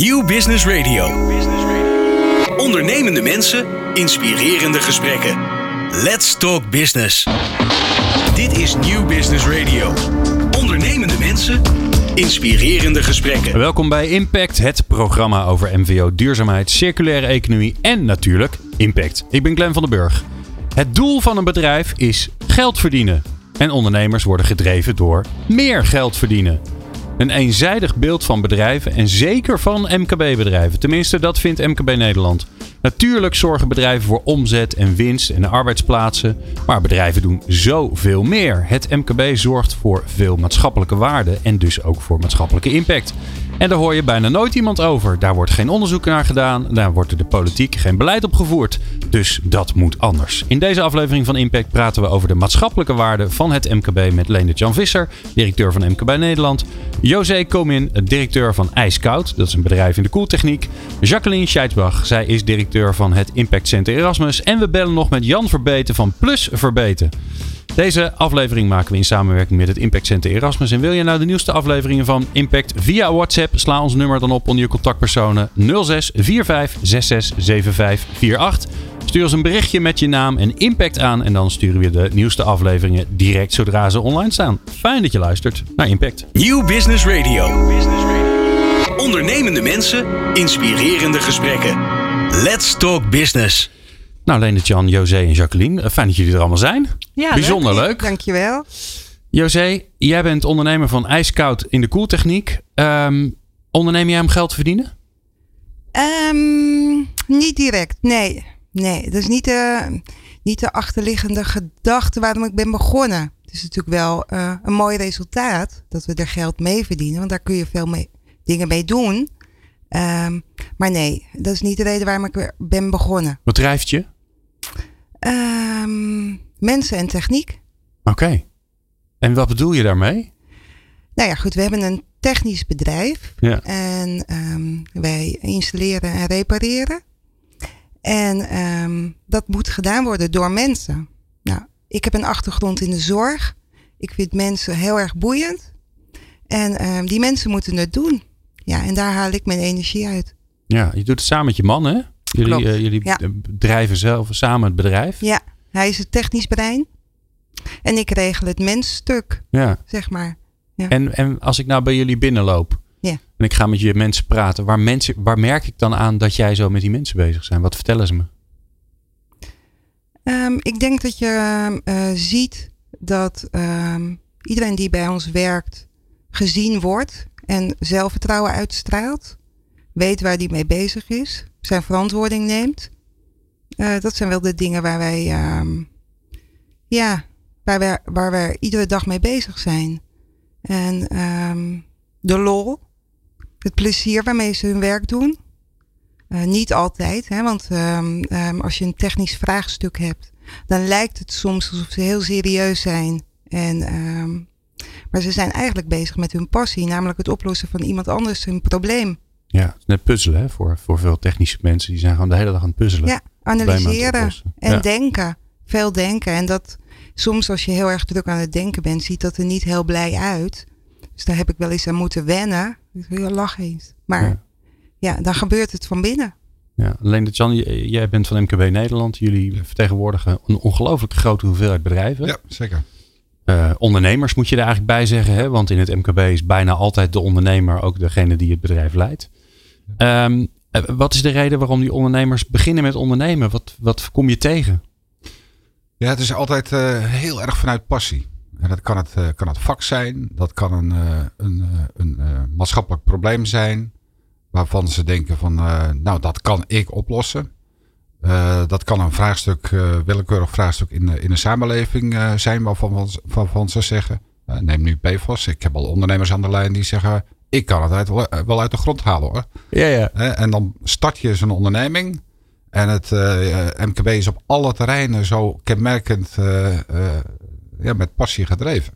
Nieuw Business Radio. Ondernemende mensen, inspirerende gesprekken. Let's talk business. Dit is Nieuw Business Radio. Ondernemende mensen, inspirerende gesprekken. Welkom bij Impact, het programma over MVO, duurzaamheid, circulaire economie en natuurlijk impact. Ik ben Glenn van den Burg. Het doel van een bedrijf is geld verdienen. En ondernemers worden gedreven door meer geld verdienen. Een eenzijdig beeld van bedrijven en zeker van MKB-bedrijven. Tenminste, dat vindt MKB Nederland. Natuurlijk zorgen bedrijven voor omzet en winst en arbeidsplaatsen. Maar bedrijven doen zoveel meer. Het MKB zorgt voor veel maatschappelijke waarde en dus ook voor maatschappelijke impact. En daar hoor je bijna nooit iemand over. Daar wordt geen onderzoek naar gedaan. Daar wordt de politiek geen beleid op gevoerd. Dus dat moet anders. In deze aflevering van Impact praten we over de maatschappelijke waarde van het MKB met Leendert Jan Visser, directeur van MKB Nederland. José Komin, directeur van IJskoud. Dat is een bedrijf in de koeltechniek. Jacqueline Scheidsbach, zij is directeur van het Impact Center Erasmus. En we bellen nog met Jan Verbeten van Plus Verbeten. Deze aflevering maken we in samenwerking met het Impact Center Erasmus. En wil je nou de nieuwste afleveringen van Impact via WhatsApp? Sla ons nummer dan op onder je contactpersonen 06 45 66 75 48. Stuur ons een berichtje met je naam en impact aan. En dan sturen we de nieuwste afleveringen direct zodra ze online staan. Fijn dat je luistert naar Impact. Nieuw Business Radio. Ondernemende mensen, inspirerende gesprekken. Let's talk business. Nou, Leendert Jan, José en Jacqueline. eh, Fijn dat jullie er allemaal zijn. Ja, Bijzonder leuk. Dankjewel. José, jij bent ondernemer van IJskoud in de koeltechniek. Ehm onderneem jij om geld te verdienen? Ehm, niet direct, nee. Nee, dat is niet de, niet de achterliggende gedachte waarom ik ben begonnen. Het is natuurlijk wel eh, een mooi resultaat dat we er geld mee verdienen, want daar kun je veel mee, dingen mee doen. Ehm, maar nee, dat is niet de reden waarom ik ben begonnen. Wat drijft je? Ehm, mensen en techniek. Oké. En wat bedoel je daarmee? Nou ja, goed, we hebben een technisch bedrijf. Ja. En ehm, wij installeren en repareren. En dat moet gedaan worden door mensen. Nou, ik heb een achtergrond in de zorg. Ik vind mensen heel erg boeiend. En die mensen moeten het doen. Ja, en daar haal ik mijn energie uit. Ja, je doet het samen met je man, hè? Jullie, eh, jullie ja. drijven zelf samen het bedrijf. Ja, hij is het technisch brein. En ik regel het mensstuk, Ja. zeg maar. En, en als ik nou bij jullie binnenloop Ja. en ik ga met je mensen praten, waar, mensen, waar merk ik dan aan dat jij zo met die mensen bezig bent? Wat vertellen ze me? Ehm, ik denk dat je ehm, eh, ziet dat ehm, iedereen die bij ons werkt gezien wordt en zelfvertrouwen uitstraalt. Weet waar die mee bezig is. Zijn verantwoording neemt. Eh, dat zijn wel de dingen waar wij, ehm, ja, waar wij, waar iedere dag mee bezig zijn. En ehm, de lol, het plezier waarmee ze hun werk doen. Eh, niet altijd, hè, want ehm, als je een technisch vraagstuk hebt, dan lijkt het soms alsof ze heel serieus zijn. En, maar ze zijn eigenlijk bezig met hun passie, namelijk het oplossen van iemand anders een probleem. Ja, net puzzelen hè, voor, voor veel technische mensen. Die zijn gewoon de hele dag aan het puzzelen. Ja, analyseren en Ja. denken. Veel denken. En dat soms als je heel erg druk aan het denken bent, ziet dat er niet heel blij uit. Dus daar heb ik wel eens aan moeten wennen. Ik heel lach eens. Maar Ja. ja. dan gebeurt het van binnen. Ja, alleen dat Jan, jij bent van MKB Nederland. Jullie vertegenwoordigen een ongelooflijk grote hoeveelheid bedrijven. Ja, zeker. Eh, ondernemers moet je er eigenlijk bij zeggen. Hè? Want in het MKB is bijna altijd de ondernemer ook degene die het bedrijf leidt. Ehm, eh, wat is de reden waarom die ondernemers beginnen met ondernemen? Wat, wat kom je tegen? Ja, het is altijd eh, heel erg vanuit passie. En dat kan het, kan het vak zijn. Dat kan een, een, een maatschappelijk probleem zijn. Waarvan ze denken van, nou dat kan ik oplossen. Eh, dat kan een vraagstuk, eh, willekeurig vraagstuk in, de- in de samenleving eh, zijn. Waarvan, van- waarvan ze zeggen, neem nu PFAS. Ik heb al ondernemers aan de lijn die zeggen, ik kan het uit, wel uit de grond halen hoor. Ja, ja. En dan start je zo'n onderneming. En het MKB is op alle terreinen zo kenmerkend ja, met passie gedreven.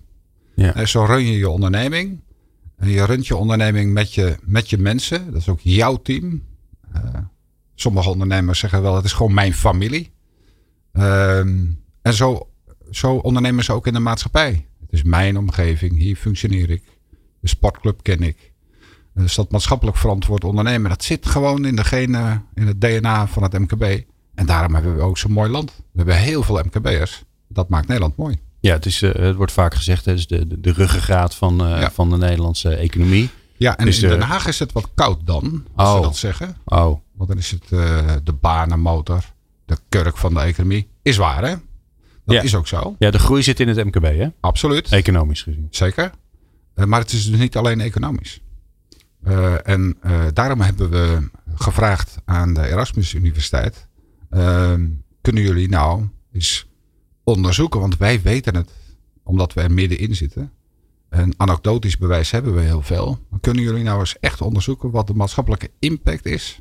Ja. En zo run je je onderneming. En je runt je onderneming met je, met je mensen. Dat is ook jouw team. Eh, sommige ondernemers zeggen wel, het is gewoon mijn familie. Ehm, en zo, zo ondernemen ze ook in de maatschappij. Het is mijn omgeving, hier functioneer ik. De sportclub ken ik. Dus dat maatschappelijk verantwoord ondernemen, dat zit gewoon in de genen, in het DNA van het MKB. En daarom hebben we ook zo'n mooi land. We hebben heel veel MKB'ers. Dat maakt Nederland mooi. Ja, het, is, uh, het wordt vaak gezegd, het is de, de, de ruggengraat van, uh, ja. van de Nederlandse economie. Ja, en Dus in de- Den Haag is het wat koud dan, als Oh. we dat zeggen. Oh, Want dan is het uh, de banenmotor, de kurk van de economie. Is waar, hè? Dat Ja. is ook zo. ja, de groei zit in het MKB, hè? Absoluut. Economisch gezien. Zeker. Eh, maar het is dus niet alleen economisch. Eh, en eh, daarom hebben we gevraagd aan de Erasmus Universiteit. ehm, kunnen jullie nou eens onderzoeken, want wij weten het, omdat we er middenin zitten. Een anekdotisch bewijs hebben we heel veel. Maar kunnen jullie nou eens echt onderzoeken wat de maatschappelijke impact is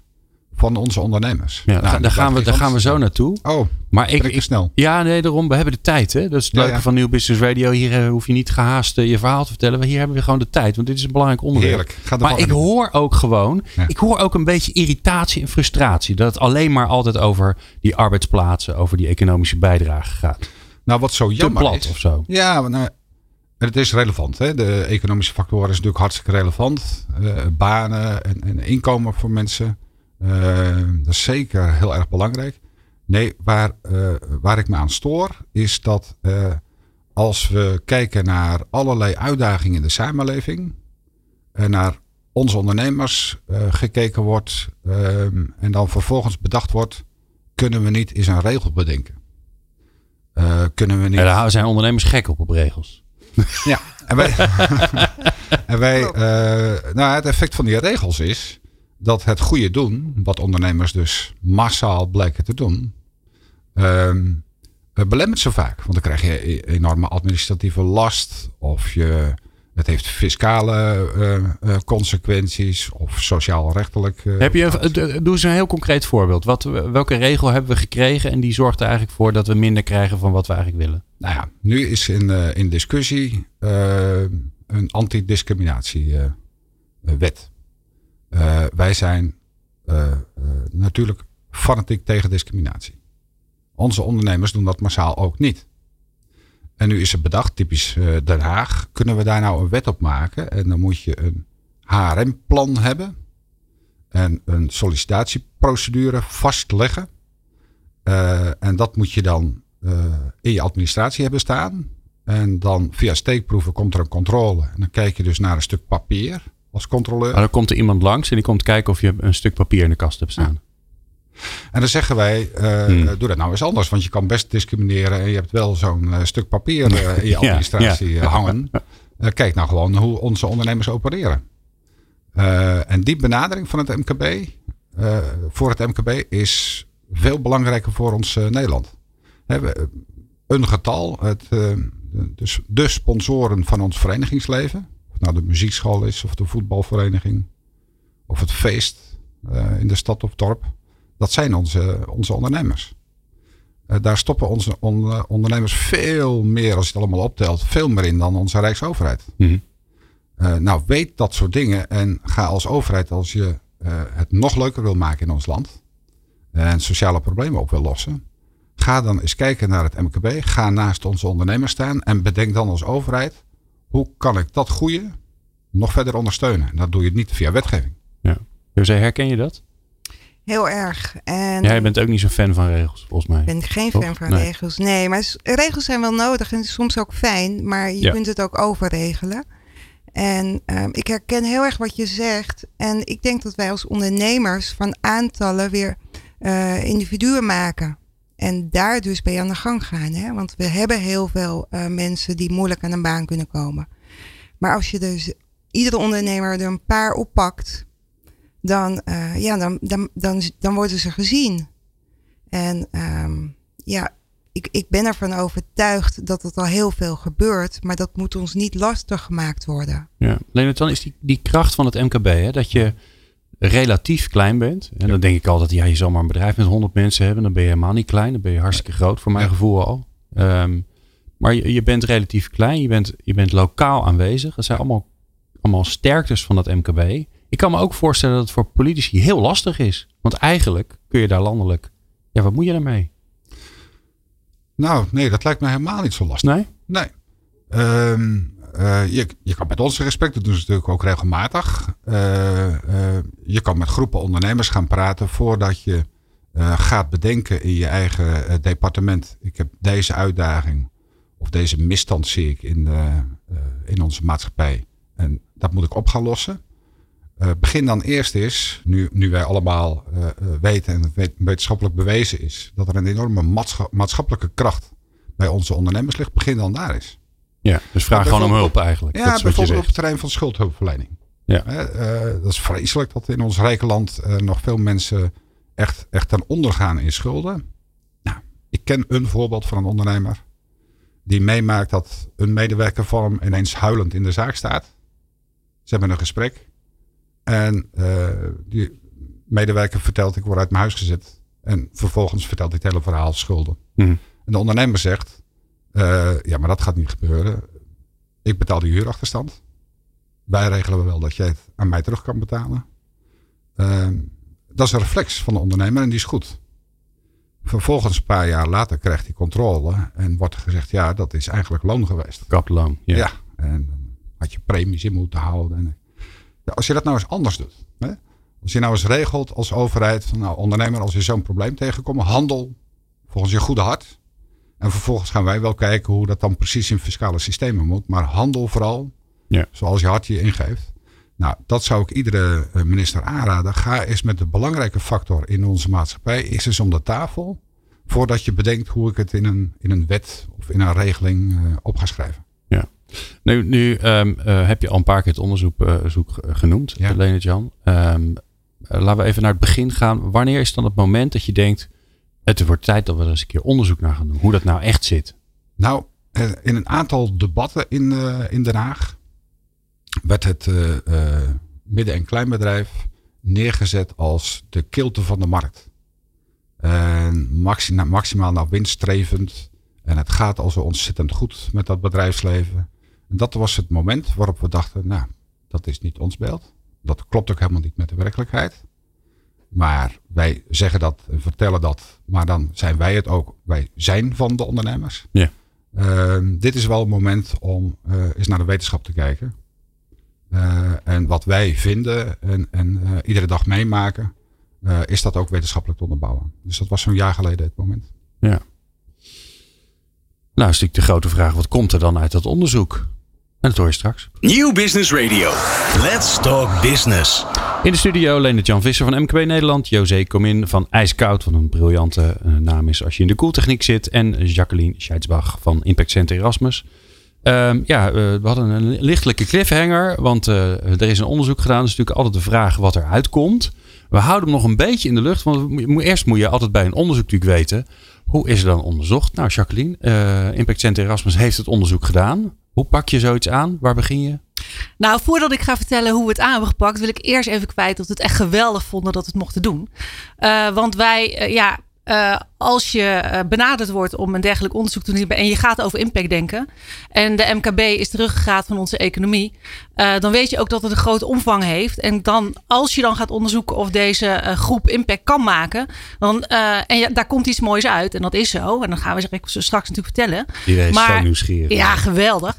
van onze ondernemers? Ja, Nou, daar, gaan we, daar gaan we zo naartoe. Oh, Maar ik, ik te snel? ja, nee, daarom. We hebben de tijd, hè? Dat is het leuke ja. van Nieuw Business Radio. Hier eh, hoef je niet gehaast eh, je verhaal te vertellen. Hier hebben we gewoon de tijd, want dit is een belangrijk onderwerp. Heerlijk. Ga er Maar ik in. hoor ook gewoon, ik hoor ook een beetje irritatie en frustratie. Dat het alleen maar altijd over die arbeidsplaatsen, over die economische bijdrage gaat. Nou, wat zo Te jammer plat is. of zo. Ja, maar nou, het is relevant. Hè? De economische factoren is natuurlijk hartstikke relevant. Eh, banen en, en inkomen voor mensen. Eh, dat is zeker heel erg belangrijk. Nee, waar, eh, waar ik me aan stoor is dat eh, als we kijken naar allerlei uitdagingen in de samenleving. En naar onze ondernemers gekeken wordt. ehm, en dan vervolgens bedacht wordt. Kunnen we niet eens een regel bedenken? Eh, kunnen we niet... Ja, daar zijn ondernemers gek op, op regels. Ja, en wij, en wij nou, het effect van die regels is dat het goede doen, wat ondernemers dus massaal blijken te doen, ehm, eh, belemmert ze vaak. Want dan krijg je e- enorme administratieve last, of je, het heeft fiscale eh, eh, consequenties, of sociaal-rechtelijk. eh, Heb je, een- doe eens een heel concreet voorbeeld. Wat, welke regel hebben we gekregen en die zorgt er eigenlijk voor dat we minder krijgen van wat we eigenlijk willen? Nou ja, nu is in, in discussie een antidiscriminatiewet. Eh wij zijn eh, eh, natuurlijk fanatiek tegen discriminatie. Onze ondernemers doen dat massaal ook niet. En nu is er bedacht, typisch Den Haag, kunnen we daar nou een wet op maken? En dan moet je een HRM-plan hebben en een sollicitatieprocedure vastleggen. En dat moet je dan in je administratie hebben staan. En dan via steekproeven komt er een controle. En dan kijk je dus naar een stuk papier als controleur. Maar dan komt er iemand langs en die komt kijken of je een stuk papier in de kast hebt staan. En dan zeggen wij, eh, Hmm. doe dat nou eens anders. Want je kan best discrimineren en je hebt wel zo'n eh, stuk papier eh, in je administratie ja. hangen. Kijk nou gewoon hoe onze ondernemers opereren. En die benadering van het MKB, voor het MKB, is veel belangrijker voor ons Nederland. We- een getal, het, dus de sponsoren van ons verenigingsleven. Nou de muziekschool is, of de voetbalvereniging, of het feest eh, in de stad of dorp. Dat zijn onze, onze ondernemers. Eh, daar stoppen onze on- ondernemers veel meer, als je het allemaal optelt, veel meer in dan onze Rijksoverheid. Mhm. Eh, nou, weet dat soort dingen en ga als overheid, als je het nog leuker wil maken in ons land en sociale problemen op wil lossen, ga dan eens kijken naar het MKB. Ga naast onze ondernemers staan en bedenk dan als overheid, hoe kan ik dat goede nog verder ondersteunen? En dat doe je niet via wetgeving. Dus eh, herken je dat? Heel erg. En Jij bent ook niet zo'n fan van regels, volgens mij. ik ben geen Toch? fan van Nee. regels. Nee, maar regels zijn wel nodig en soms ook fijn, maar je Ja. kunt het ook overregelen. En ehm, ik herken heel erg wat je zegt. En ik denk dat wij als ondernemers van aantallen weer eh, individuen maken. En daar dus bij aan de gang gaan. Hè? Want we hebben heel veel eh, mensen die moeilijk aan een baan kunnen komen. Maar als je dus iedere ondernemer er een paar oppakt, dan, eh, ja, dan, dan, dan, dan worden ze gezien. En ehm, ja, ik, ik ben ervan overtuigd dat het al heel veel gebeurt, maar dat moet ons niet lastig gemaakt worden. Ja. Leonard, dan is die, die kracht van het MKB, hè, dat je relatief klein bent. En dan denk ik altijd, ja, je zal maar een bedrijf met 100 mensen hebben. Dan ben je helemaal niet klein. Dan ben je hartstikke groot, voor mijn Ja. gevoel al. Ehm, maar je, je bent relatief klein. Je bent, je bent lokaal aanwezig. Dat zijn allemaal, allemaal sterktes van dat MKB. Ik kan me ook voorstellen dat het voor politici heel lastig is. Want eigenlijk kun je daar landelijk... Ja, wat moet je daarmee? Nou, nee, dat lijkt me helemaal niet zo lastig. Nee? Nee. Ehm, uh, je, kan met ons gesprek, dat doen ze natuurlijk ook regelmatig. Uh, je kan met groepen ondernemers gaan praten voordat je gaat bedenken in je eigen departement. Ik heb deze uitdaging of deze misstand zie ik in, in onze maatschappij. En dat moet ik op gaan lossen. begin dan eerst eens, nu, nu wij allemaal weten en het wetenschappelijk bewezen is, dat er een enorme maatschappelijke kracht bij onze ondernemers ligt, begin dan daar eens. Ja, dus vraag gewoon om hulp eigenlijk. Ja, bijvoorbeeld op het terrein van schuldhulpverlening. Ja. Uh, dat is vreselijk dat in ons rijke land uh, nog veel mensen echt, echt ten onder gaan in schulden. Nou, ik ken een voorbeeld van een ondernemer die meemaakt dat een medewerker van hem ineens huilend in de zaak staat. Ze hebben een gesprek en uh, die medewerker vertelt ik word uit mijn huis gezet. En vervolgens vertelt hij het hele verhaal schulden. Mm. En de ondernemer zegt, uh, ja, maar dat gaat niet gebeuren. Ik betaal die huurachterstand. Wij regelen wel dat jij het aan mij terug kan betalen. Uh, dat is een reflex van de ondernemer en die is goed. Vervolgens, een paar jaar later, krijgt hij controle en wordt gezegd: ja, dat is eigenlijk loon geweest. Kaploon. Ja. ja. En dan had je premies in moeten houden. Ja, als je dat nou eens anders doet. Hè? Als je nou eens regelt als overheid: van, nou, ondernemer, als je zo'n probleem tegenkomt, handel volgens je goede hart. En vervolgens gaan wij wel kijken hoe dat dan precies in fiscale systemen moet. Maar handel vooral, ja. zoals je hart je ingeeft. Nou, dat zou ik iedere eh, minister aanraden. Ga eens met de belangrijke factor in onze maatschappij, is eens om de tafel. Voordat je bedenkt hoe ik het in een, in een wet of in een regeling uh, op ga schrijven. Ja. Nu, nu um, uh, heb je al een paar keer het onderzoek uh, genoemd, ja. Lene Jan. Um, laten we even naar het begin gaan. Wanneer is dan het moment dat je denkt, het wordt tijd dat we er eens een keer onderzoek naar gaan doen. Hoe dat nou echt zit. Nou, eh, in een aantal debatten in, uh, in Den Haag werd het uh, midden- en kleinbedrijf neergezet als de kilte van de markt. En maximaal, maximaal naar winststrevend. En het gaat al zo ontzettend goed met dat bedrijfsleven. En dat was het moment waarop we dachten, nou, dat is niet ons beeld. Dat klopt ook helemaal niet met de werkelijkheid. Maar wij zeggen dat, vertellen dat, maar dan zijn wij het ook. Wij zijn van de ondernemers. Ja. Uh, dit is wel het moment om uh, eens naar de wetenschap te kijken. Uh, en wat wij vinden en, en uh, iedere dag meemaken, is dat ook wetenschappelijk te onderbouwen. Dus dat was zo'n jaar geleden het moment. Ja. Nou is natuurlijk de grote vraag, wat komt er dan uit dat onderzoek? En dat hoor je straks. Nieuw Business Radio. Let's talk business. In de studio Leendert Jan Visser van MKB Nederland. José Comin van IJskoud, wat een briljante uh, naam is als je in de koeltechniek zit. En Jacqueline Scheidsbach van Impact Center Erasmus. Uh, ja, uh, we hadden een lichtelijke cliffhanger, want uh, er is een onderzoek gedaan. Het is natuurlijk altijd de vraag wat er uitkomt. We houden hem nog een beetje in de lucht, want eerst moet je altijd bij een onderzoek natuurlijk weten. Hoe is er dan onderzocht? Nou, Jacqueline, Impact Center Erasmus heeft het onderzoek gedaan. Hoe pak je zoiets aan? Waar begin je? Nou, voordat ik ga vertellen hoe we het aan hebben gepakt, wil ik eerst even kwijt dat we het echt geweldig vonden dat we het mochten doen. Uh, want wij, uh, ja, uh, als je uh, benaderd wordt om een dergelijk onderzoek te doen en je gaat over impact denken en de MKB is de ruggengraat van onze economie, uh, dan weet je ook dat het een grote omvang heeft. En dan, als je dan gaat onderzoeken of deze groep impact kan maken, dan, en ja, daar komt iets moois uit en dat is zo. En dan gaan we ze straks natuurlijk vertellen. Iedereen is maar, zo nieuwsgierig. Ja, geweldig.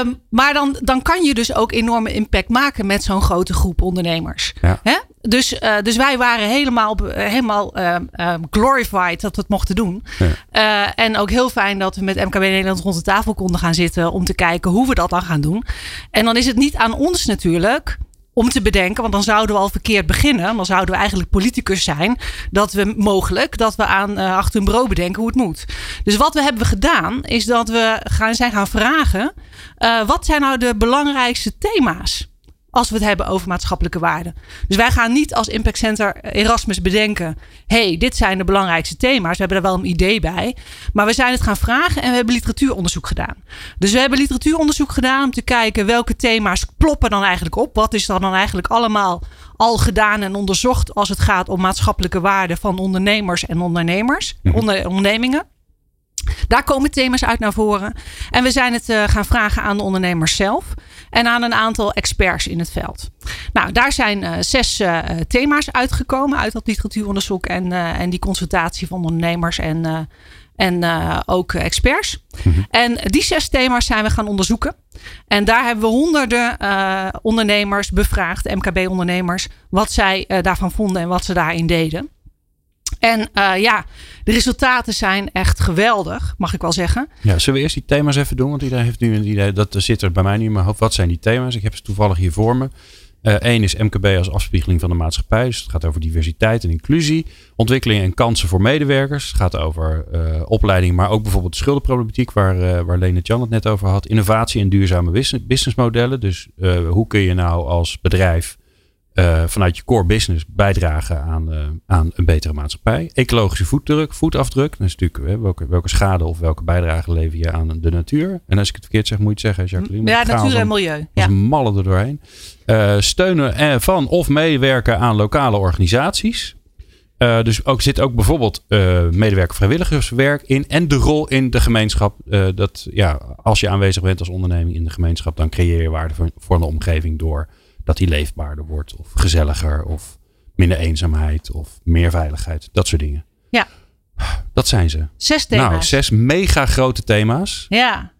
um, maar dan, dan kan je dus ook enorme impact maken met zo'n grote groep ondernemers. Ja. Hè? Dus, dus wij waren helemaal, helemaal uh, uh, glorified dat we het mochten doen. Ja. en ook heel fijn dat we met MKB Nederland rond de tafel konden gaan zitten om te kijken hoe we dat dan gaan doen. En dan is het niet aan ons natuurlijk om te bedenken, want dan zouden we al verkeerd beginnen. Dan zouden we eigenlijk politicus zijn. Dat we mogelijk, dat we aan uh, achter een bureau bedenken hoe het moet. Dus wat we hebben gedaan, is dat we gaan, zijn gaan vragen: uh, wat zijn nou de belangrijkste thema's? Als we het hebben over maatschappelijke waarden. Dus wij gaan niet als Impact Center Erasmus bedenken: hey, dit zijn de belangrijkste thema's. We hebben er wel een idee bij. Maar we zijn het gaan vragen en we hebben literatuuronderzoek gedaan. Dus we hebben literatuuronderzoek gedaan om te kijken welke thema's kloppen dan eigenlijk op. Wat is er dan eigenlijk allemaal al gedaan en onderzocht als het gaat om maatschappelijke waarden van ondernemers en ondernemers, mhm. onder, ondernemingen. Daar komen thema's uit naar voren. En we zijn het uh, gaan vragen aan de ondernemers zelf en aan een aantal experts in het veld. Nou, daar zijn uh, zes uh, thema's uitgekomen uit dat literatuuronderzoek en, en die consultatie van ondernemers en, en ook experts. Mm -hmm. En die zes thema's zijn we gaan onderzoeken. En daar hebben we honderden ondernemers bevraagd, MKB-ondernemers, wat zij daarvan vonden en wat ze daarin deden. En ja, de resultaten zijn echt geweldig, mag ik wel zeggen. Ja, zullen we eerst die thema's even doen? Want iedereen heeft nu een idee, dat zit er bij mij niet in mijn hoofd. Wat zijn die thema's? Ik heb ze toevallig hier voor me. Eén is MKB als afspiegeling van de maatschappij. Dus het gaat over diversiteit en inclusie. Ontwikkeling en kansen voor medewerkers. Het gaat over uh, opleiding, maar ook bijvoorbeeld de schuldenproblematiek, waar, uh, waar Lene Jan het net over had. Innovatie en duurzame businessmodellen. Dus hoe kun je nou als bedrijf vanuit je core business bijdragen aan, aan een betere maatschappij? Ecologische voetdruk, voetafdruk. Dat is natuurlijk welke, welke schade of welke bijdrage lever je aan de natuur. En als ik het verkeerd zeg, moet je het zeggen, Jacqueline. Ja, natuur en milieu. Ja. mallen er doorheen. Uh, steunen van of meewerken aan lokale organisaties. Dus ook zit ook bijvoorbeeld medewerker vrijwilligerswerk in. En de rol in de gemeenschap. dat ja, als je aanwezig bent als onderneming in de gemeenschap, dan creëer je waarde voor, voor de omgeving door dat die leefbaarder wordt. Of gezelliger. Of minder eenzaamheid. Of meer veiligheid. Dat soort dingen. Ja. Dat zijn ze. Zes thema's. Nou, zes mega grote thema's. Ja.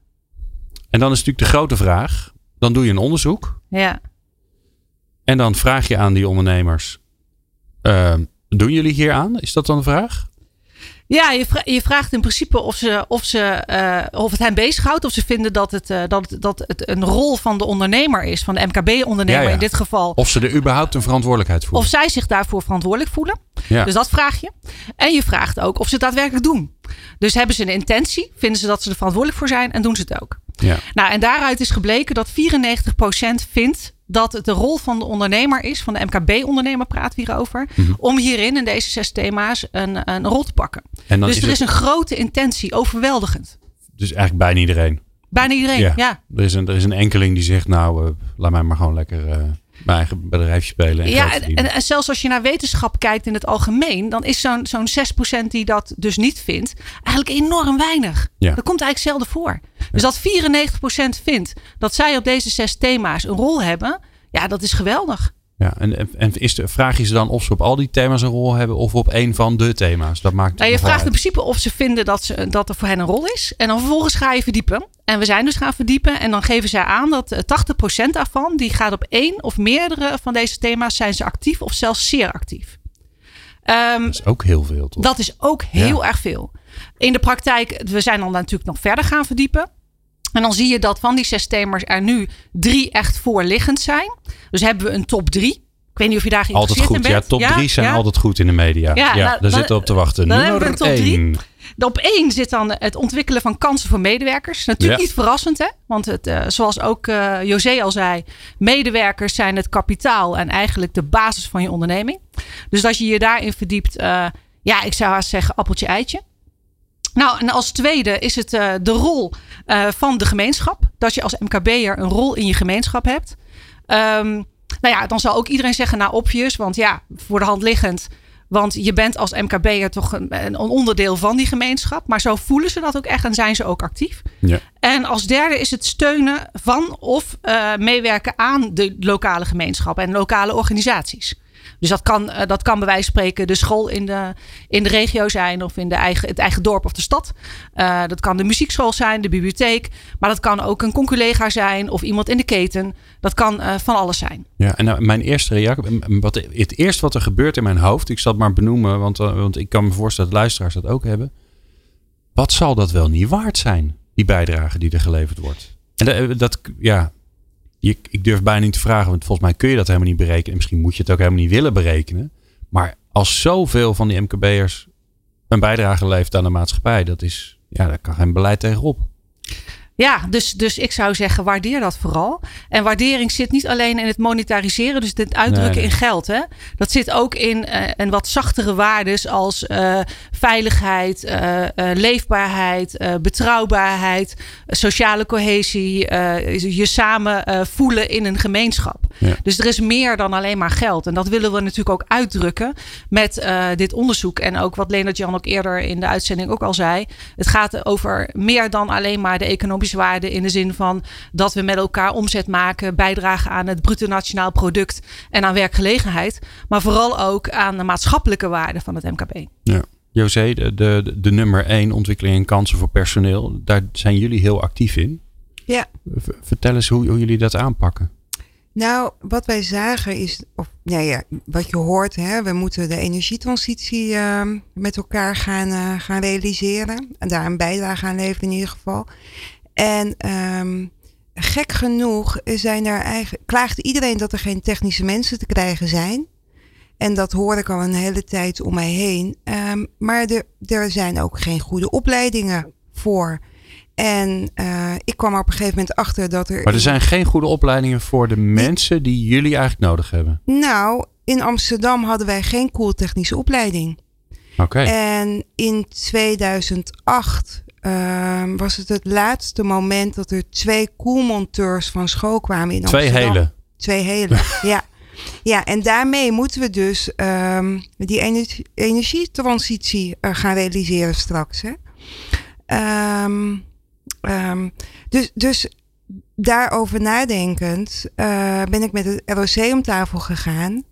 En dan is natuurlijk de grote vraag. Dan doe je een onderzoek. Ja. En dan vraag je aan die ondernemers: uh, doen jullie hier aan? Is dat dan de vraag? Ja, je, vraagt, je vraagt in principe of, ze, of, ze, uh, of het hen bezighoudt. Of ze vinden dat het, uh, dat, dat het een rol van de ondernemer is. Van de MKB-ondernemer ja, ja. in dit geval. Of ze er überhaupt een verantwoordelijkheid voelen. Of zij zich daarvoor verantwoordelijk voelen. Ja. Dus dat vraag je. En je vraagt ook of ze het daadwerkelijk doen. Dus hebben ze een intentie? Vinden ze dat ze er verantwoordelijk voor zijn? En doen ze het ook? Ja. Nou, en daaruit is gebleken dat 94% vindt dat het de rol van de ondernemer is, van de MKB-ondernemer praten we hierover, mm -hmm. om hierin in deze zes thema's een, een rol te pakken. dus is er is een grote intentie, overweldigend. Dus eigenlijk bijna iedereen. Bijna iedereen, ja. ja. Er, is een, er is een enkeling die zegt, nou, uh, laat mij maar gewoon lekker... Uh mijn eigen bedrijfje spelen. En ja, en, en, zelfs als je naar wetenschap kijkt in het algemeen, dan is zo'n zo'n 6% die dat dus niet vindt, eigenlijk enorm weinig. Ja. Dat komt eigenlijk zelden voor. Dus dat 94% vindt dat zij op deze zes thema's een rol hebben, ja, dat is geweldig. Ja, en, en is de, vraag je ze dan of ze op al die thema's een rol hebben of op een van de thema's? Dat maakt nou, je vraagt in principe of ze vinden dat, ze, dat er voor hen een rol is. En dan vervolgens ga je verdiepen. En we zijn dus gaan verdiepen. En dan geven zij aan dat 80% daarvan, die gaat op één of meerdere van deze thema's, zijn ze actief of zelfs zeer actief. Um, dat is ook heel veel, toch? Dat is ook heel ja. erg veel. In de praktijk, we zijn dan natuurlijk nog verder gaan verdiepen. En dan zie je dat van die zes thema's er nu drie echt voorliggend zijn. Dus hebben we een top drie. Ik weet niet of je daar geïnteresseerd altijd goed. in bent. Ja, top drie zijn altijd goed in de media. Ja, ja nou, daar zitten we op te wachten. Dan hebben we een top één. Op één zit dan het ontwikkelen van kansen voor medewerkers. Natuurlijk niet verrassend, hè? Want het, uh, zoals ook uh, José al zei, medewerkers zijn het kapitaal en eigenlijk de basis van je onderneming. Dus als je je daarin verdiept, uh, ja, ik zou haast zeggen appeltje eitje. Nou, en als tweede is het uh, de rol uh, van de gemeenschap. Dat je als MKB'er een rol in je gemeenschap hebt. Um, nou ja, dan zal ook iedereen zeggen, nou obvious. Want ja, voor de hand liggend. Want je bent als MKB'er toch een, een, onderdeel van die gemeenschap. Maar zo voelen ze dat ook echt en zijn ze ook actief. Ja. En als derde is het steunen van of uh, meewerken aan de lokale gemeenschap en lokale organisaties. Dus dat kan, uh, dat kan bij wijze van spreken de school in de, in de regio zijn of in de eigen, het eigen dorp of de stad. Uh, dat kan de muziekschool zijn, de bibliotheek. Maar dat kan ook een conculega zijn of iemand in de keten. Dat kan uh, van alles zijn. Ja, en mijn eerste reactie, wat, het eerste wat er gebeurt in mijn hoofd, ik zal het maar benoemen, want, want ik kan me voorstellen dat luisteraars dat ook hebben. Wat zal dat wel niet waard zijn, die bijdrage die er geleverd wordt? En dat ja, je, ik durf bijna niet te vragen, want volgens mij kun je dat helemaal niet berekenen. En misschien moet je het ook helemaal niet willen berekenen. Maar als zoveel van die MKB'ers een bijdrage levert aan de maatschappij, dat is, ja, daar kan geen beleid tegenop. Ja, dus, dus ik zou zeggen, waardeer dat vooral. En waardering zit niet alleen in het monetariseren, dus het uitdrukken nee, nee. in geld. Hè? Dat zit ook in uh, een wat zachtere waarden als uh, veiligheid, uh, leefbaarheid, betrouwbaarheid, sociale cohesie, je samen voelen in een gemeenschap. Ja. Dus er is meer dan alleen maar geld. En dat willen we natuurlijk ook uitdrukken met dit onderzoek. En ook wat Leonard Jan ook eerder in de uitzending ook al zei. Het gaat over meer dan alleen maar de economische waarde in de zin van dat we met elkaar omzet maken, bijdragen aan het bruto nationaal product en aan werkgelegenheid, maar vooral ook aan de maatschappelijke waarde van het MKB. Ja. José, de, de, de nummer één ontwikkeling en kansen voor personeel, daar zijn jullie heel actief in. Ja. Vertel eens hoe, hoe jullie dat aanpakken. Nou, wat wij zagen is, of nou ja, wat je hoort, hè, we moeten de energietransitie uh, met elkaar gaan, uh, gaan realiseren. En daar een bijdrage aan leveren in ieder geval. En um, gek genoeg zijn er eigenlijk, klaagt iedereen dat er geen technische mensen te krijgen zijn. En dat hoor ik al een hele tijd om mij heen. Um, maar er, er zijn ook geen goede opleidingen voor. En uh, ik kwam er op een gegeven moment achter dat er. Maar er zijn geen goede opleidingen voor de mensen die jullie eigenlijk nodig hebben. Nou, in Amsterdam hadden wij geen koeltechnische opleiding. Oké. Okay. En in 2008 uh, was het het laatste moment dat er twee koelmonteurs van school kwamen in twee Amsterdam. Twee hele. Twee hele, ja. Ja, en daarmee moeten we dus um, die energie, energietransitie uh, gaan realiseren straks. Hè? Um, um, dus, dus daarover nadenkend uh, ben ik met het ROC om tafel gegaan.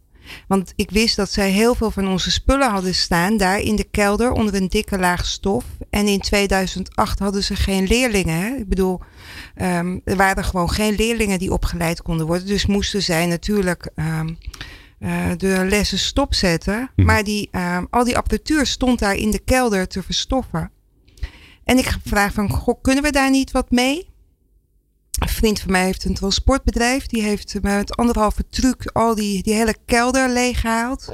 Want ik wist dat zij heel veel van onze spullen hadden staan daar in de kelder onder een dikke laag stof. En in 2008 hadden ze geen leerlingen. Hè? Ik bedoel, um, er waren gewoon geen leerlingen die opgeleid konden worden. Dus moesten zij natuurlijk um, uh, de lessen stopzetten. Mhm. Maar die, um, al die apparatuur stond daar in de kelder te verstoffen. En ik vraag van, goh, kunnen we daar niet wat mee? Een vriend van mij heeft een transportbedrijf. Die heeft met anderhalve truc al die, die hele kelder leeggehaald.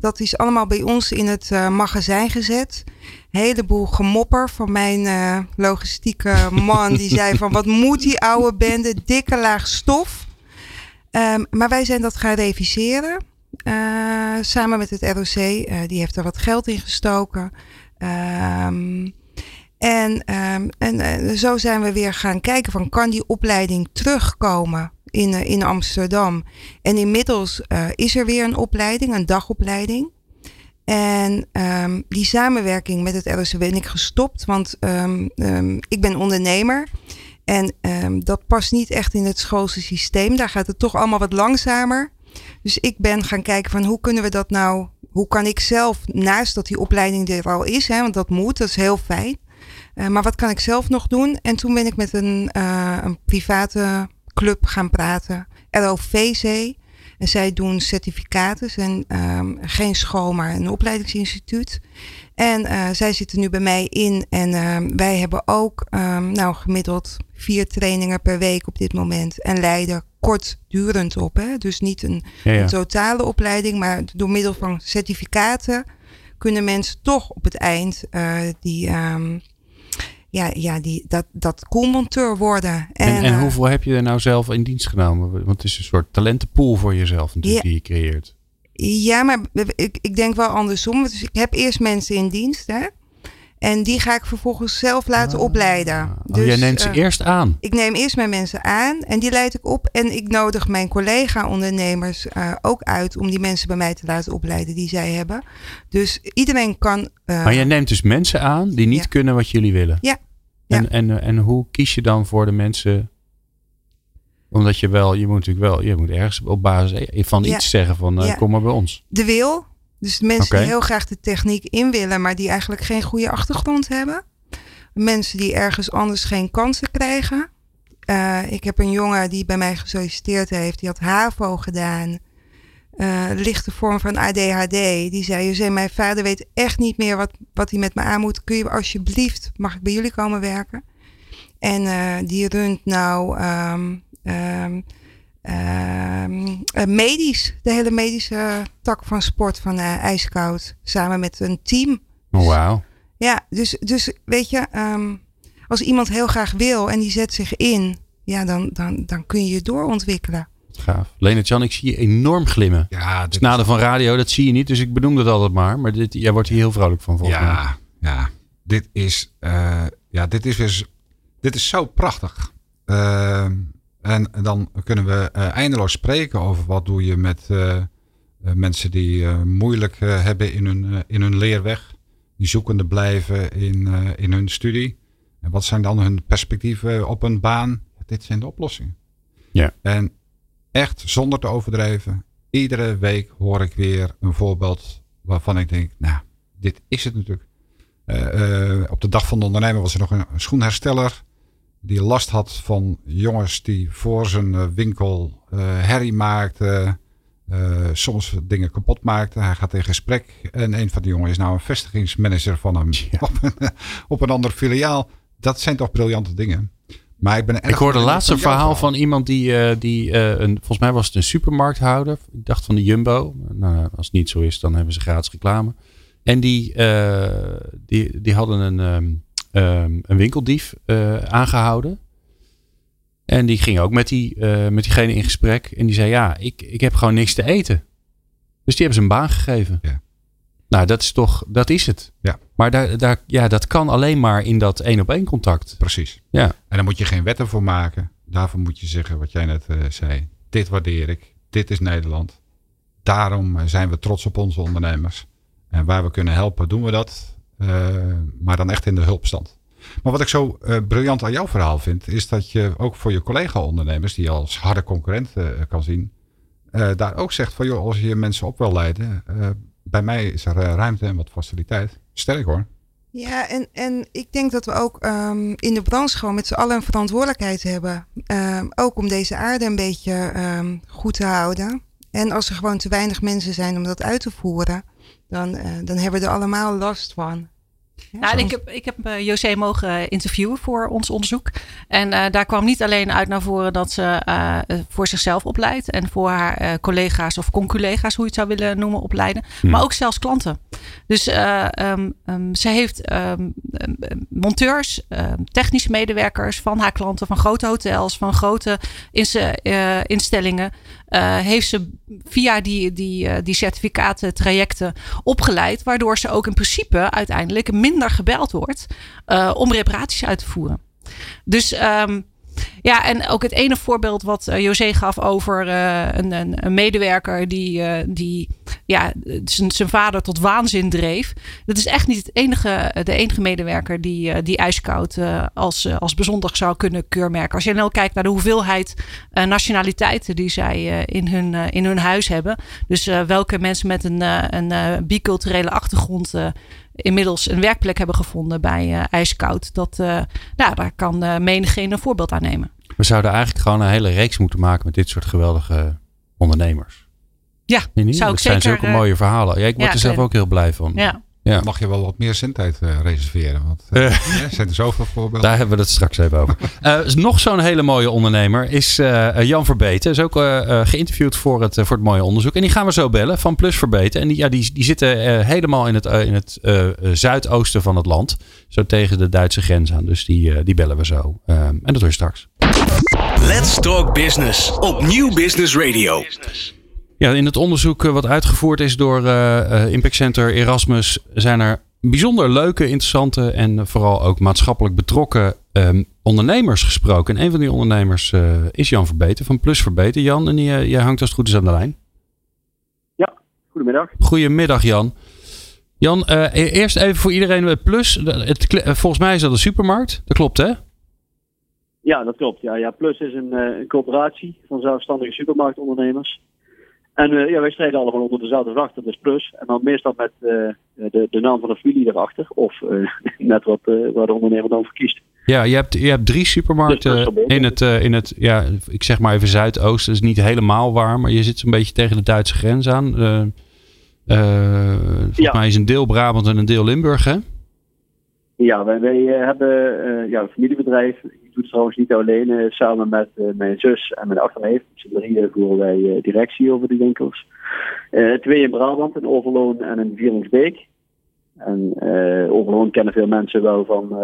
Dat is allemaal bij ons in het uh, magazijn gezet. Heleboel gemopper van mijn uh, logistieke man. Die zei van wat moet die oude bende. Dikke laag stof. Um, maar wij zijn dat gaan reviseren. Uh, samen met het ROC. die heeft er wat geld in gestoken. Um, en, um, en zo zijn we weer gaan kijken van kan die opleiding terugkomen in, in Amsterdam. En inmiddels is er weer een opleiding, een dagopleiding. En um, die samenwerking met het ROC ben ik gestopt, want um, ik ben ondernemer. En dat past niet echt in het schoolse systeem. Daar gaat het toch allemaal wat langzamer. Dus ik ben gaan kijken van hoe kunnen we dat nou, hoe kan ik zelf, naast dat die opleiding er al is, hè, want dat moet, dat is heel fijn. Uh, maar wat kan ik zelf nog doen? En toen ben ik met een, uh, een private club gaan praten. ROVC. En zij doen certificaten. En um, geen school, maar een opleidingsinstituut. En uh, zij zitten nu bij mij in. En um, wij hebben ook um, nou, gemiddeld vier trainingen per week op dit moment. En leiden kortdurend op. Hè? Dus niet een, ja, ja. een totale opleiding. Maar door middel van certificaten kunnen mensen toch op het eind uh, die ja, ja die, dat, dat koelmonteur worden. En, en, en hoeveel heb je er nou zelf in dienst genomen? Want het is een soort talentenpool voor jezelf natuurlijk ja. die je creëert. Ja, maar ik, ik denk wel andersom. Dus ik heb eerst mensen in dienst, hè. En die ga ik vervolgens zelf laten ah. opleiden. Oh, dus, jij neemt ze uh, eerst aan? Ik neem eerst mijn mensen aan en die leid ik op. En ik nodig mijn collega-ondernemers uh, ook uit om die mensen bij mij te laten opleiden die zij hebben. Dus iedereen kan. Uh, maar jij neemt dus mensen aan die niet ja. kunnen wat jullie willen? Ja. En, en, en hoe kies je dan voor de mensen? Omdat je wel, je moet natuurlijk wel, je moet ergens op basis van iets ja. zeggen van ja. kom maar bij ons. De wil. Dus mensen okay. die heel graag de techniek in willen, maar die eigenlijk geen goede achtergrond hebben. Mensen die ergens anders geen kansen krijgen. Uh, ik heb een jongen die bij mij gesolliciteerd heeft, die had HAVO gedaan. Uh, lichte vorm van ADHD. Die zei, je zei, mijn vader weet echt niet meer wat, wat hij met me aan moet. Kun je alsjeblieft, mag ik bij jullie komen werken? En uh, die runt nou um, um, medisch, de hele medische tak van sport van uh, IJskoud. Samen met een team. Oh, wauw. Ja, dus, dus weet je, als iemand heel graag wil en die zet zich in, ja, dan, dan, dan kun je je doorontwikkelen. Gaaf. Leonard Jan, ik zie je enorm glimmen. Ja, dit nadeel van radio, dat zie je niet, dus ik benoem dat altijd maar. Maar dit, jij wordt hier heel vrolijk van volgens ja, mij. Ja, dit is, uh, ja, dit is weer, dit is zo prachtig. Uh, en dan kunnen we uh, eindeloos spreken over wat doe je met mensen die moeilijk hebben in hun, in hun leerweg. Die zoekende blijven in, in hun studie. En wat zijn dan hun perspectieven op een baan? Dit zijn de oplossingen. Ja. En echt zonder te overdrijven. Iedere week hoor ik weer een voorbeeld waarvan ik denk, nou, dit is het natuurlijk. Uh, uh, op de dag van de ondernemer was er nog een schoenhersteller. Die last had van jongens die voor zijn winkel herrie maakten. soms dingen kapot maakten. Hij gaat in gesprek. En een van die jongens is nou een vestigingsmanager van hem op, een, op een ander filiaal. Dat zijn toch briljante dingen. Maar ik, ben ik hoorde laatste verhaal van iemand die, die een, volgens mij was het een supermarkthouder. Ik dacht van de Jumbo. Nou, als het niet zo is, dan hebben ze gratis reclame. En die, die, die hadden een, um, um, een winkeldief uh, aangehouden. En die ging ook met, die, uh, met diegene in gesprek. En die zei: Ja, ik, ik heb gewoon niks te eten. Dus die hebben ze een baan gegeven. Ja. Nou, dat is toch, dat is het. Ja. Maar daar, daar, ja, dat kan alleen maar in dat één op één contact. Precies. Ja. En daar moet je geen wetten voor maken. Daarvoor moet je zeggen wat jij net zei. Dit waardeer ik. Dit is Nederland. Daarom zijn we trots op onze ondernemers. En waar we kunnen helpen, doen we dat. Uh, maar dan echt in de hulpstand. Maar wat ik zo uh, briljant aan jouw verhaal vind, is dat je ook voor je collega-ondernemers, die je als harde concurrent uh, kan zien, daar ook zegt van joh, als je mensen op wil leiden, bij mij is er ruimte en wat faciliteit. Sterk hoor. Ja, en, en ik denk dat we ook um, in de branche gewoon met z'n allen een verantwoordelijkheid hebben. Um, ook om deze aarde een beetje um, goed te houden. En als er gewoon te weinig mensen zijn om dat uit te voeren, dan, dan hebben we er allemaal last van. Ja, nou, ik heb, ik heb uh, José mogen interviewen voor ons onderzoek. En uh, daar kwam niet alleen uit naar voren dat ze uh, voor zichzelf opleidt. En voor haar collega's of conculega's, hoe je het zou willen noemen, opleiden. Hmm. Maar ook zelfs klanten. Dus um, um, ze heeft um, monteurs, technische medewerkers van haar klanten, van grote hotels, van grote instellingen. Heeft ze via die, die, die certificaten, trajecten opgeleid. Waardoor ze ook in principe uiteindelijk minder gebeld wordt uh, om reparaties uit te voeren. Dus um, ja, en ook het ene voorbeeld wat uh, José gaf over uh, een, een, een, medewerker die, uh, die ja, zijn vader tot waanzin dreef. Dat is echt niet het enige, de enige medewerker die, die ijskoud als, als bijzonder zou kunnen keurmerken. Als je nou kijkt naar de hoeveelheid nationaliteiten die zij in, hun, in hun huis hebben. Dus welke mensen met een, een biculturele achtergrond inmiddels een werkplek hebben gevonden bij uh, IJskoud. Dat, uh, nou, daar kan uh, menigeen een voorbeeld aan nemen. We zouden eigenlijk gewoon een hele reeks moeten maken met dit soort geweldige ondernemers. Ja, nee, niet? zou dat ik zijn zeker, zulke mooie verhalen. Ja, ik word ja, er zelf ook heel blij van. Ja. Ja. Mag je wel wat meer zendtijd uh, reserveren? Want uh, er zijn er zoveel voorbeelden. Daar hebben we het straks even over. uh, nog zo'n hele mooie ondernemer is Jan Verbeten. Is ook geïnterviewd voor het, voor het mooie onderzoek. En die gaan we zo bellen van Plus Verbeten. En die, ja, die, die zitten helemaal in het, in het zuidoosten van het land. Zo tegen de Duitse grens aan. Dus die, die bellen we zo. en dat hoor je straks. Let's Talk Business op Nieuw Business Radio. Ja, in het onderzoek wat uitgevoerd is door uh, Impact Center Erasmus zijn er bijzonder leuke, interessante en vooral ook maatschappelijk betrokken um, ondernemers gesproken. En een van die ondernemers uh, is Jan Verbeten van Plus Verbeten. Jan, en jij, jij hangt als het goed is aan de lijn. Ja, goedemiddag. Goedemiddag Jan. Jan, uh, eerst even voor iedereen Plus. Het, volgens mij is dat een supermarkt. Dat klopt hè? Ja, dat klopt. Ja, ja Plus is een, een coöperatie van zelfstandige supermarktondernemers. En uh, ja, wij strijden allemaal onder dezelfde vlag, dat is plus. En dan meestal met uh, de, de naam van de familie erachter. Of uh, net wat waar de ondernemer dan voor kiest. Ja, je hebt, je hebt drie supermarkten dus in, het, in het, ja, ik zeg maar even Zuidoosten. Dat is niet helemaal waar, maar je zit zo'n beetje tegen de Duitse grens aan. volgens ja. mij is een deel Brabant en een deel Limburg, hè? Ja, wij, wij hebben ja, een familiebedrijf doe het trouwens niet alleen, uh, samen met uh, mijn zus en mijn achterneef. Met z'n drieën voeren wij uh, directie over de winkels. twee in Brabant, een Overloon en een Vieringsbeek. En Overloon kennen veel mensen wel van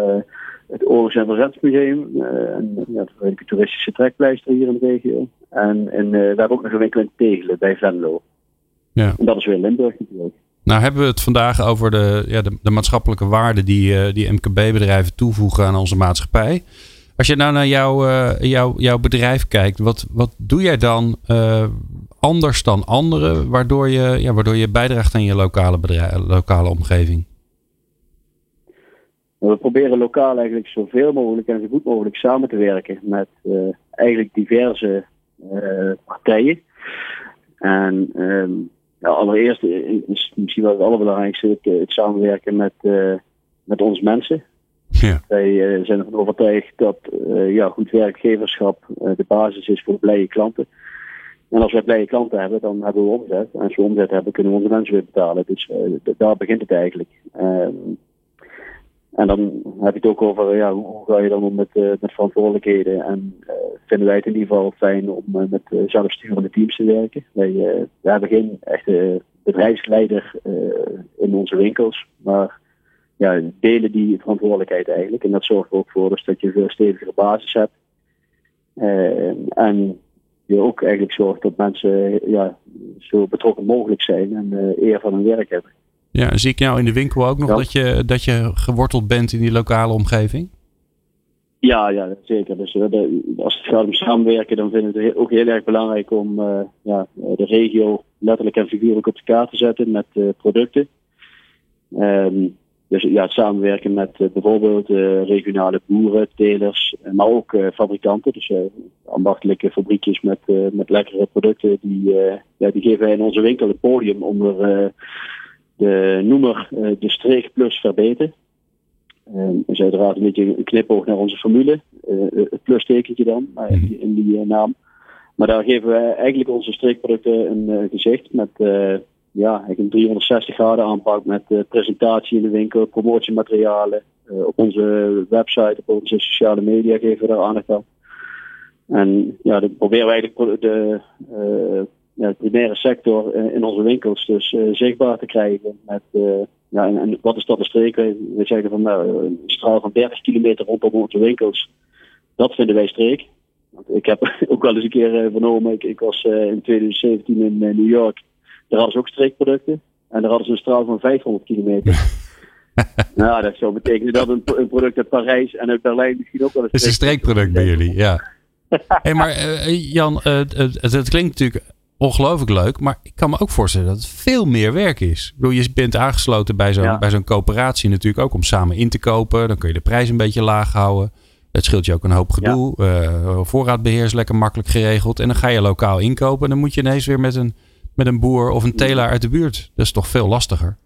het Oorlogs- en Verzetsmuseum. en ja, de toeristische trekpleister hier in de regio. En, en we hebben ook nog een winkel in Tegelen bij Venlo. Ja. En dat is weer Limburg natuurlijk. Nou hebben we het vandaag over de, ja, de, de maatschappelijke waarde die, die MKB-bedrijven toevoegen aan onze maatschappij. Als je nou naar jouw, uh, jouw, jouw bedrijf kijkt, wat, wat doe jij dan uh, anders dan anderen, waardoor je, ja, waardoor je bijdraagt aan je lokale, lokale omgeving? We proberen lokaal eigenlijk zoveel mogelijk en zo goed mogelijk samen te werken met uh, eigenlijk diverse partijen. En nou, allereerst is misschien wel het allerbelangrijkste het, het samenwerken met, met onze mensen. Wij zijn ervan overtuigd dat ja, goed werkgeverschap de basis is voor blije klanten. En als we blije klanten hebben, dan hebben we omzet. En als we omzet hebben, kunnen we onze mensen weer betalen. Dus daar begint het eigenlijk. Ehm, en dan heb je het ook over ja, hoe ga je dan om met, met verantwoordelijkheden. En vinden wij het in ieder geval fijn om met zelfsturende teams te werken. Wij, we hebben geen echte bedrijfsleider in onze winkels, maar ja, delen die verantwoordelijkheid eigenlijk. En dat zorgt er ook voor dus dat je een veel stevigere basis hebt. en je ook eigenlijk zorgt dat mensen ja, zo betrokken mogelijk zijn en eer van hun werk hebben. Ja, zie ik jou in de winkel ook nog dat, je, dat je geworteld bent in die lokale omgeving? Ja, ja zeker. Dus uh, als het gaat om samenwerken, dan vinden we het ook heel erg belangrijk om uh, ja, de regio letterlijk en figuurlijk op de kaart te zetten met uh, producten. Um, dus ja, het samenwerken met bijvoorbeeld regionale boeren, telers, maar ook fabrikanten. Dus ambachtelijke fabriekjes met, met lekkere producten. Die, ja, die geven wij in onze winkel het podium onder de noemer de streek plus verbeteren. Uh, is uiteraard een beetje een knipoog naar onze formule. Uh, het plustekentje dan, mhm. in die, naam. Maar daar geven we eigenlijk onze streekproducten een gezicht met ja, eigenlijk een 360 graden aanpak met presentatie in de winkel, promotiematerialen. op onze website, op onze sociale media geven we daar aandacht aan. En ja, dan proberen we eigenlijk de, ja, de primaire sector eh, in onze winkels dus zichtbaar te krijgen. Met, ja, en, en, wat is dat een streek? We zeggen van nou, een straal van 30 kilometer rondom onze winkels. Dat vinden wij streek. Want ik heb ook wel eens een keer vernomen, ik, ik was in 2017 in New York. Daar hadden ze ook streekproducten. En daar hadden ze een straal van 500 kilometer. nou, dat zou betekenen dat een, een, product uit Parijs en uit Berlijn misschien ook wel een streekproduct is. een streekproduct bij jullie, ja. hey, maar Jan, het, het klinkt natuurlijk ongelooflijk leuk. Maar ik kan me ook voorstellen dat het veel meer werk is. Ik bedoel, je bent aangesloten bij zo'n bij zo'n coöperatie natuurlijk ook om samen in te kopen. Dan kun je de prijs een beetje laag houden. Het scheelt je ook een hoop gedoe. Ja. Uh, voorraadbeheer is lekker makkelijk geregeld. En dan ga je lokaal inkopen. En dan moet je ineens weer met een, met een boer of een teler uit de buurt. Dat is toch veel lastiger.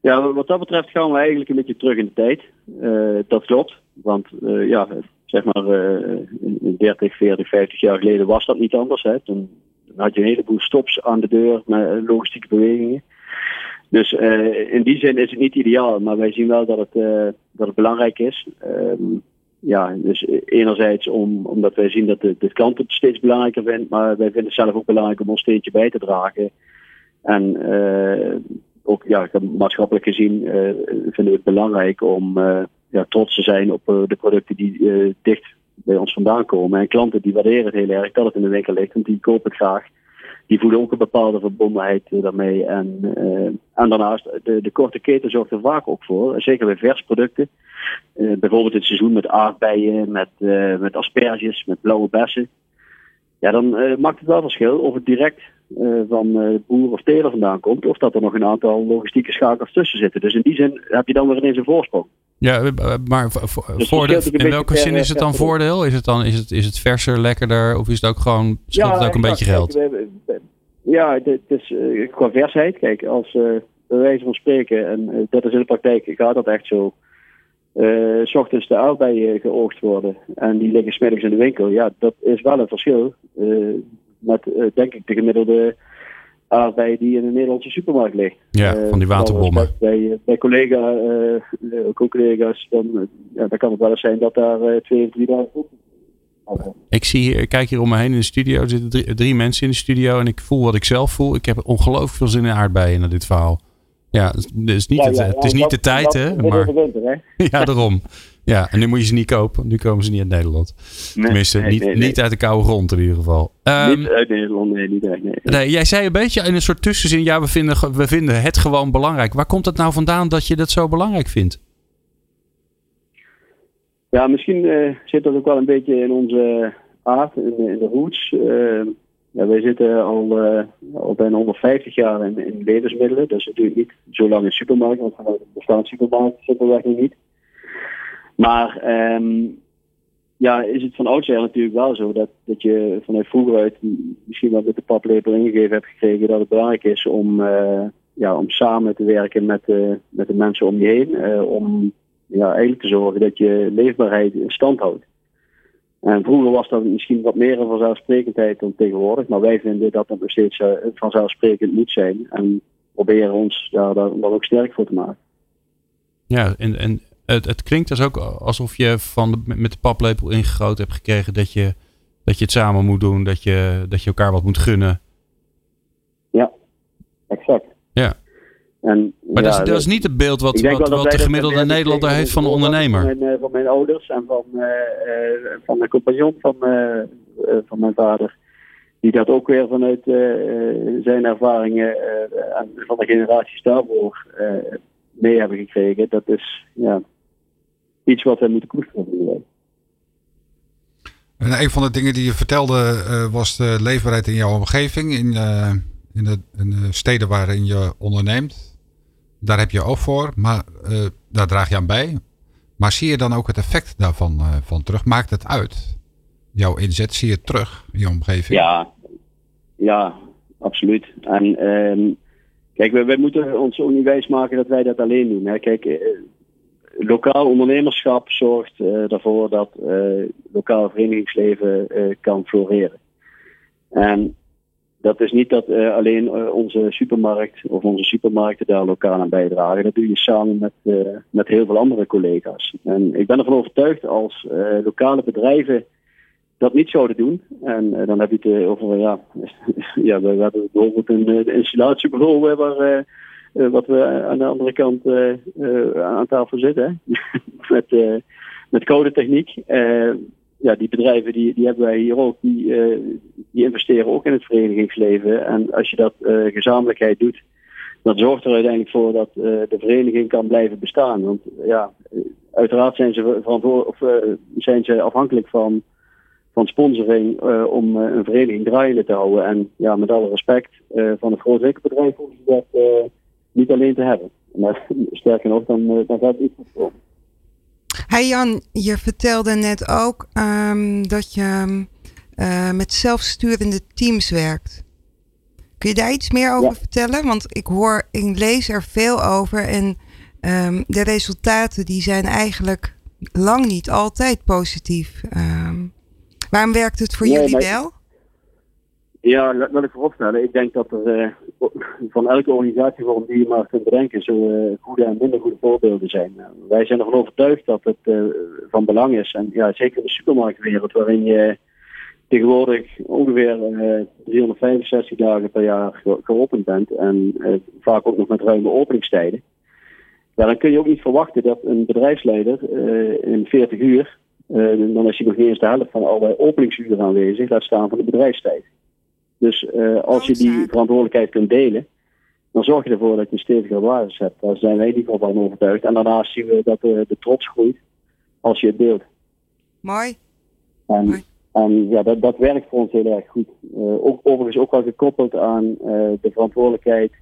Ja, wat dat betreft gaan we eigenlijk een beetje terug in de tijd. Uh, dat klopt. Want uh, ja, zeg maar 30, 40, 50 jaar geleden was dat niet anders. Hè. Had je een heleboel stops aan de deur met eh, logistieke bewegingen. Dus uh, in die zin is het niet ideaal, maar wij zien wel dat het, uh, dat belangrijk is. Um, ja, dus enerzijds om, omdat wij zien dat de, de klant het steeds belangrijker vindt, maar wij vinden het zelf ook belangrijk om ons steentje bij te dragen. En uh, ook ja, maatschappelijk gezien vinden we het belangrijk om ja, trots te zijn op de producten die dicht bij ons vandaan komen. En klanten die waarderen het heel erg dat het in de winkel ligt, want die kopen het graag. Die voelen ook een bepaalde verbondenheid daarmee. En, uh, en daarnaast, de, de korte keten zorgt er vaak ook voor, zeker bij versproducten. Uh, bijvoorbeeld het seizoen met aardbeien, met, uh, met asperges, met blauwe bessen. Ja, dan maakt het wel verschil of het direct van boer of teler vandaan komt, of dat er nog een aantal logistieke schakels tussen zitten. Dus in die zin heb je dan weer ineens een voorsprong. Ja, eh, eh, maar dus voordeel, in welke zin is het dan voordeel? Is het dan is het, is het verser, lekkerder of is het ook gewoon scheelt het ook een beetje geld? ja, het is uh, qua versheid. Kijk, als uh, bij wijze van spreken, en uh, dat is in de praktijk, gaat dat echt zo. S ochtends de aardbeien geoogst worden en die liggen smiddags in de winkel. Ja, dat is wel een verschil. Met denk ik de gemiddelde aardbei die in een Nederlandse supermarkt ligt. Ja, van die eh, waterbommen. Bij, eh, bij collega, collega's, dan, ja, dan kan het wel eens zijn dat daar twee of drie dagen ik, zie hier, ik kijk hier om me heen in de studio. Er zitten drie, drie, mensen in de studio en ik voel wat ik zelf voel. Ik heb ongelooflijk veel zin in aardbeien naar dit verhaal. Ja, het is niet, het, het is niet de tijd, hè? Maar, ja, daarom. Ja, en nu moet je ze niet kopen. Nu komen ze niet uit Nederland. Tenminste, niet, niet uit de koude grond in ieder geval. Um, niet uit Nederland, nee, niet uit Nederland. Nee, jij zei een beetje in een soort tussenzin, ja, we vinden, we vinden het gewoon belangrijk. Waar komt het nou vandaan dat je dat zo belangrijk vindt? Ja, misschien uh, zit dat ook wel een beetje in onze aard, in, in de roots. Uh, ja, wij zitten al, uh, al bijna 150 jaar in, in levensmiddelen. Dus natuurlijk niet zo lang in supermarkten, want de bestaan supermarkten zitten we eigenlijk niet. Maar um, ja, is het van oudsher natuurlijk wel zo dat, dat je vanuit vroeger uit misschien wel met de paplepel ingegeven hebt gekregen dat het belangrijk is om, uh, ja, om samen te werken met, uh, met de mensen om je heen. Uh, om ja, eigenlijk te zorgen dat je leefbaarheid in stand houdt. En vroeger was dat misschien wat meer een vanzelfsprekendheid dan tegenwoordig, maar wij vinden dat dat nog steeds uh, vanzelfsprekend moet zijn en proberen ons daar, daar, ook sterk voor te maken. Ja, en, en het, het klinkt dus ook alsof je van de, met de paplepel ingegoten hebt gekregen dat je, dat je het samen moet doen, dat je, dat je elkaar wat moet gunnen. Ja, exact. Ja. En, maar dat, is, dat is niet het beeld wat, wat, wat de gemiddelde Nederlander heeft van een ondernemer. Van mijn, eh, van mijn ouders en van, uh, van mijn compagnon van, uh, van mijn vader. Die dat ook weer vanuit zijn ervaringen en van de generaties daarvoor mee hebben gekregen. Dat is ja, iets wat we moeten koesteren. En een van de dingen die je vertelde was de leefbaarheid in jouw omgeving, in, in, de, in de steden waarin je onderneemt daar heb je oog voor, maar uh, daar draag je aan bij. Maar zie je dan ook het effect daarvan van terug? Maakt het uit? Jouw inzet, zie je terug in je omgeving? Ja, ja absoluut. En um, kijk, wij, moeten ons ook niet wijs maken dat wij dat alleen doen. Hè. Kijk, uh, lokaal ondernemerschap zorgt ervoor dat lokaal verenigingsleven kan floreren. En dat is niet dat alleen onze supermarkt of onze supermarkten daar lokaal aan bijdragen. Dat doe je samen met, met heel veel andere collega's. En ik ben ervan overtuigd als lokale bedrijven dat niet zouden doen. En dan heb je het over, ja, ja we, hebben bijvoorbeeld een installatiebureau waar, wat we aan de andere kant aan tafel zitten. met, met codetechniek ja, die bedrijven die, die hebben wij hier ook, die, die investeren ook in het verenigingsleven. En als je dat gezamenlijkheid doet, dat zorgt er uiteindelijk voor dat de vereniging kan blijven bestaan. Want ja, uiteraard zijn ze, verantwoord, of, zijn ze afhankelijk van, van sponsoring om een vereniging draaiende te houden. En ja, met alle respect van een groot winkelbedrijf hoeven ze dat niet alleen te hebben. Maar sterker nog, dan, dan gaat het iets goed. Hey Jan, je vertelde net ook um, dat je met zelfsturende teams werkt. Kun je daar iets meer over ja. vertellen? Want ik hoor, ik lees er veel over en um, de resultaten die zijn eigenlijk lang niet altijd positief. Um, waarom werkt het voor nee, jullie maar... wel? Ja, laat ik vooropstellen. Ik denk dat er uh, van elke organisatievorm die je maar kunt bedenken, zo uh, goede en minder goede voorbeelden zijn. Uh, wij zijn ervan overtuigd dat het van belang is. En ja, zeker in de supermarktwereld, waarin je tegenwoordig ongeveer 365 dagen per jaar geopend bent. En vaak ook nog met ruime openingstijden. Ja, dan kun je ook niet verwachten dat een bedrijfsleider in 40 uur, dan is hij nog niet eens de helft van alle openingsuren aanwezig, laat staan van de bedrijfstijd. Dus uh, als je die verantwoordelijkheid kunt delen, dan zorg je ervoor dat je een stevige basis hebt. Daar zijn wij in ieder geval van overtuigd. En daarnaast zien we dat de, de trots groeit als je het deelt. Mooi. En, Mooi. en ja, dat, dat werkt voor ons heel erg goed. Uh, ook, overigens ook wel gekoppeld aan de verantwoordelijkheid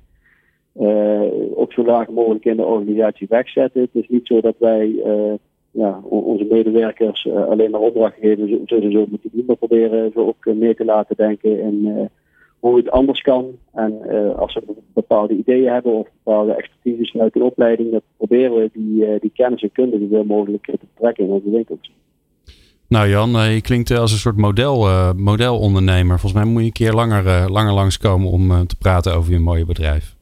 ook zo laag mogelijk in de organisatie wegzetten. Het is niet zo dat wij ja, onze medewerkers uh, alleen maar opdracht geven, zullen zo moeten doen. We proberen ze ook mee te laten denken in uh, hoe het anders kan. En uh, als ze bepaalde ideeën hebben of bepaalde expertise vanuit de opleiding, dan proberen we die, die kennis en kunde zoveel mogelijk te betrekken in onze winkels. Nou Jan, je klinkt als een soort model, modelondernemer. Volgens mij moet je een keer langer, langer langskomen om te praten over je mooie bedrijf.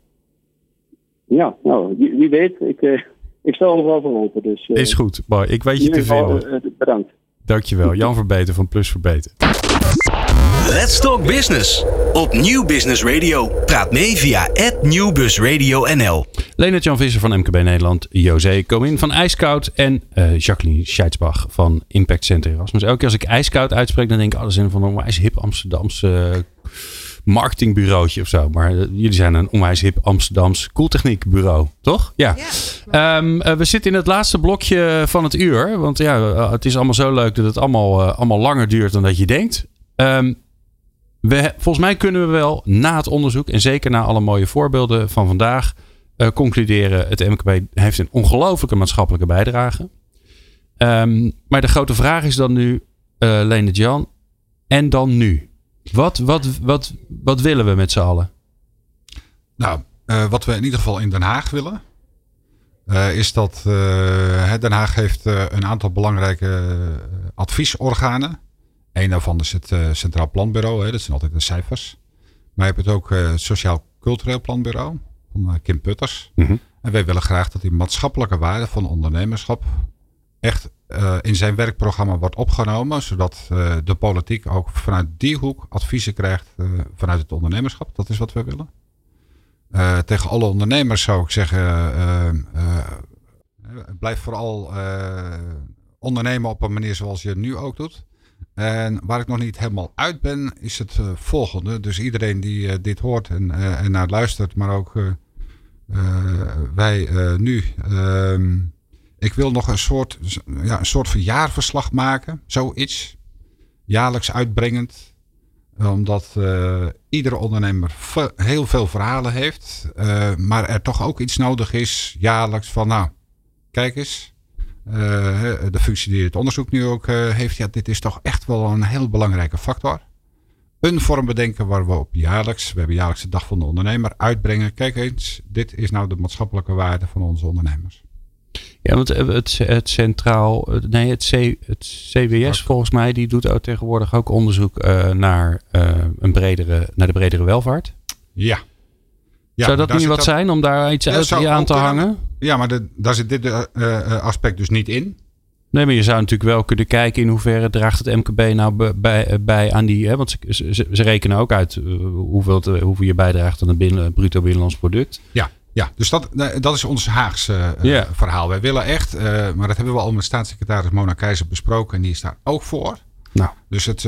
Ja, nou, wie, wie weet. Ik, ik sta overal voor open. Dus, uh, is goed. Boy, ik weet je te vinden. Uh, bedankt. Dankjewel. Jan Verbeter van Plus Verbeten. Let's Talk Business. Op Nieuw Business Radio. Praat mee via @nieuwbusradio_nl. Leonard Jan Visser van MKB Nederland. José Comin van IJskoud. En uh, Jacqueline Scheidsbach van Impact Center Erasmus. Elke keer als ik IJskoud uitspreek, dan denk ik alles in van een wijs hip Amsterdamse marketingbureautje of zo. Maar uh, jullie zijn een onwijs hip Amsterdams koeltechniekbureau, toch? Ja. ja. Um, uh, we zitten in het laatste blokje van het uur. Want ja, uh, het is allemaal zo leuk dat het allemaal, allemaal langer duurt dan dat je denkt. Um, we, volgens mij kunnen we wel na het onderzoek en zeker na alle mooie voorbeelden van vandaag concluderen: het MKB heeft een ongelofelijke maatschappelijke bijdrage. Um, maar de grote vraag is dan nu, Lene Jan, en dan nu? Wat, wat, wat, wat willen we met z'n allen? Nou, uh, wat we in ieder geval in Den Haag willen. is dat Den Haag heeft een aantal belangrijke adviesorganen. Een daarvan is het Centraal Planbureau, hè, dat zijn altijd de cijfers. Maar je hebt het ook het Sociaal Cultureel Planbureau van Kim Putters. Mhm. En wij willen graag dat die maatschappelijke waarde van ondernemerschap echt uh, in zijn werkprogramma wordt opgenomen. Zodat uh, de politiek ook vanuit die hoek adviezen krijgt uh, vanuit het ondernemerschap. Dat is wat we willen. tegen alle ondernemers zou ik zeggen, blijf vooral ondernemen op een manier zoals je nu ook doet. En waar ik nog niet helemaal uit ben, is het volgende. Dus iedereen die dit hoort en, en naar luistert, maar ook wij nu ehm, ik wil nog een soort, ja, een soort van jaarverslag maken. Zoiets. Jaarlijks uitbrengend. Omdat uh, iedere ondernemer heel veel verhalen heeft. Uh, maar er toch ook iets nodig is jaarlijks van nou, kijk eens. Uh, de functie die het onderzoek nu ook heeft. Ja, dit is toch echt wel een heel belangrijke factor. Een vorm bedenken waar we op jaarlijks, we hebben jaarlijks de dag van de ondernemer, uitbrengen. Kijk eens, dit is nou de maatschappelijke waarde van onze ondernemers. Ja, want het, het centraal, nee, het, C, het CBS volgens mij, die doet ook tegenwoordig ook onderzoek uh, naar, uh, een bredere, naar de bredere welvaart. Ja. ja Zou dat niet wat zijn om daar iets uit aan te hangen? Ja, maar de, daar zit dit uh, aspect dus niet in. Nee, maar je zou natuurlijk wel kunnen kijken in hoeverre draagt het MKB nou bij, bij aan die. Hè, want ze, ze, ze rekenen ook uit hoeveel, hoeveel je bijdraagt aan het binnen, bruto binnenlands product. Ja. Ja, dus dat, dat is ons Haagse uh, verhaal. Wij willen echt, uh, maar dat hebben we al met staatssecretaris Mona Keizer besproken en die is daar ook voor. Nou. Dus het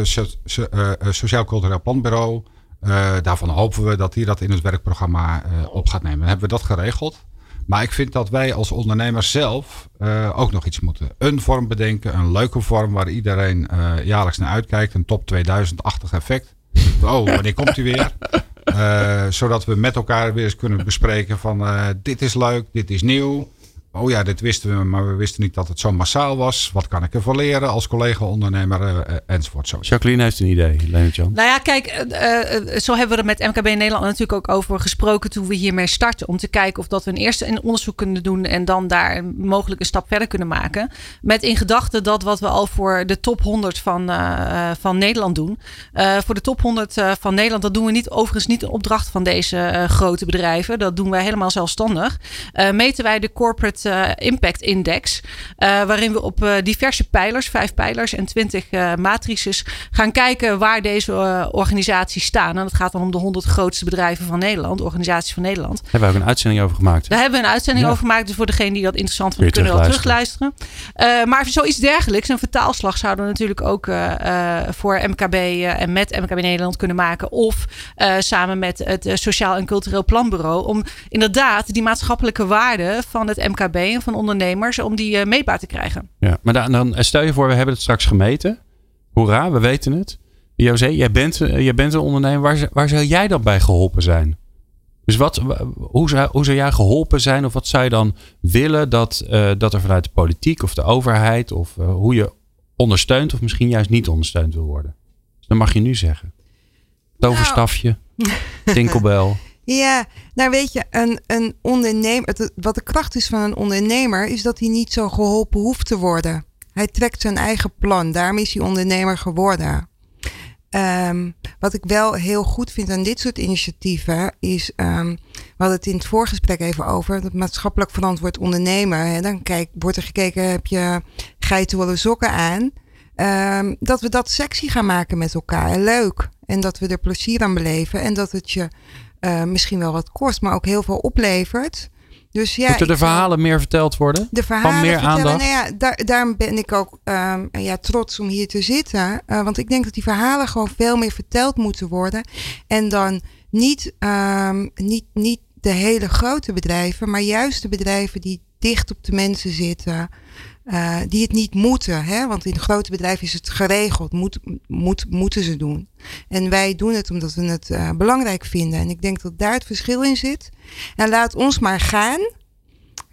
Sociaal Cultureel Planbureau, daarvan hopen we dat die dat in het werkprogramma op gaat nemen. Dan hebben we dat geregeld. Maar ik vind dat wij als ondernemers zelf ook nog iets moeten. Een vorm bedenken, een leuke vorm waar iedereen jaarlijks naar uitkijkt. Een top 2000-achtig effect. Oh, wanneer komt hij weer? Uh, zodat we met elkaar weer eens kunnen bespreken van uh, dit is leuk, dit is nieuw. Oh ja, dit wisten we, maar we wisten niet dat het zo massaal was. Wat kan ik ervan leren als collega-ondernemer uh, enzovoort. Zo. Jacqueline heeft een idee, Leonard Jan. Nou ja, kijk, uh, zo hebben we er met MKB Nederland natuurlijk ook over gesproken toen we hiermee starten. Om te kijken of dat we een eerste een onderzoek kunnen doen en dan daar mogelijk een stap verder kunnen maken. Met in gedachte dat wat we al voor de top 100 van, van Nederland doen. voor de top 100 van Nederland, dat doen we niet, overigens niet een opdracht van deze grote bedrijven. Dat doen wij helemaal zelfstandig. meten wij de corporate uh, Impact Index. Uh, waarin we op uh, diverse pijlers, vijf pijlers en twintig matrices gaan kijken waar deze organisaties staan. En dat gaat dan om de 100 grootste bedrijven van Nederland, organisaties van Nederland. Daar hebben we ook een uitzending over gemaakt. Daar hebben we een uitzending over gemaakt. Dus voor degene die dat interessant vinden, kunnen wel terugluisteren. maar zoiets dergelijks, een vertaalslag zouden we natuurlijk ook voor MKB en met MKB Nederland kunnen maken. Of samen met het Sociaal en Cultureel Planbureau. Om inderdaad die maatschappelijke waarde van het MKB en van ondernemers om die uh, meetbaar te krijgen. Ja, maar dan, dan eh, stel je voor, we hebben het straks gemeten. Hoera, we weten het. José, jij bent, eh, jij bent een ondernemer. Waar, waar zou jij dan bij geholpen zijn? Dus wat, hoe, zou, hoe zou jij geholpen zijn? Of wat zou je dan willen dat, uh, dat er vanuit de politiek of de overheid... of uh, hoe je ondersteund of misschien juist niet ondersteund wil worden? Dus dat mag je nu zeggen. Toverstafje, nou. tinkelbel. Ja, nou weet je, een, een ondernemer, wat de kracht is van een ondernemer, is dat hij niet zo geholpen hoeft te worden. Hij trekt zijn eigen plan, daarom is hij ondernemer geworden. Um, wat ik wel heel goed vind aan dit soort initiatieven is, um, we hadden het in het voorgesprek even over, dat maatschappelijk verantwoord ondernemen. Hè, dan kijk, wordt er gekeken, heb je geitenwolle sokken aan? Um, dat we dat sexy gaan maken met elkaar, leuk. En dat we er plezier aan beleven en dat het je uh, misschien wel wat kost, maar ook heel veel oplevert. Dus ja, Moeten de verhalen meer verteld worden? De verhalen Van meer aandacht? Nou ja, daar, daarom ben ik ook um, ja, trots om hier te zitten. Uh, want ik denk dat die verhalen gewoon veel meer verteld moeten worden. En dan niet, um, niet, niet de hele grote bedrijven, maar juist de bedrijven die dicht op de mensen zitten. Uh, die het niet moeten. Hè? Want in grote bedrijven is het geregeld. Moet, moet, moeten ze doen. En wij doen het omdat we het uh, belangrijk vinden. En ik denk dat daar het verschil in zit. En laat ons maar gaan.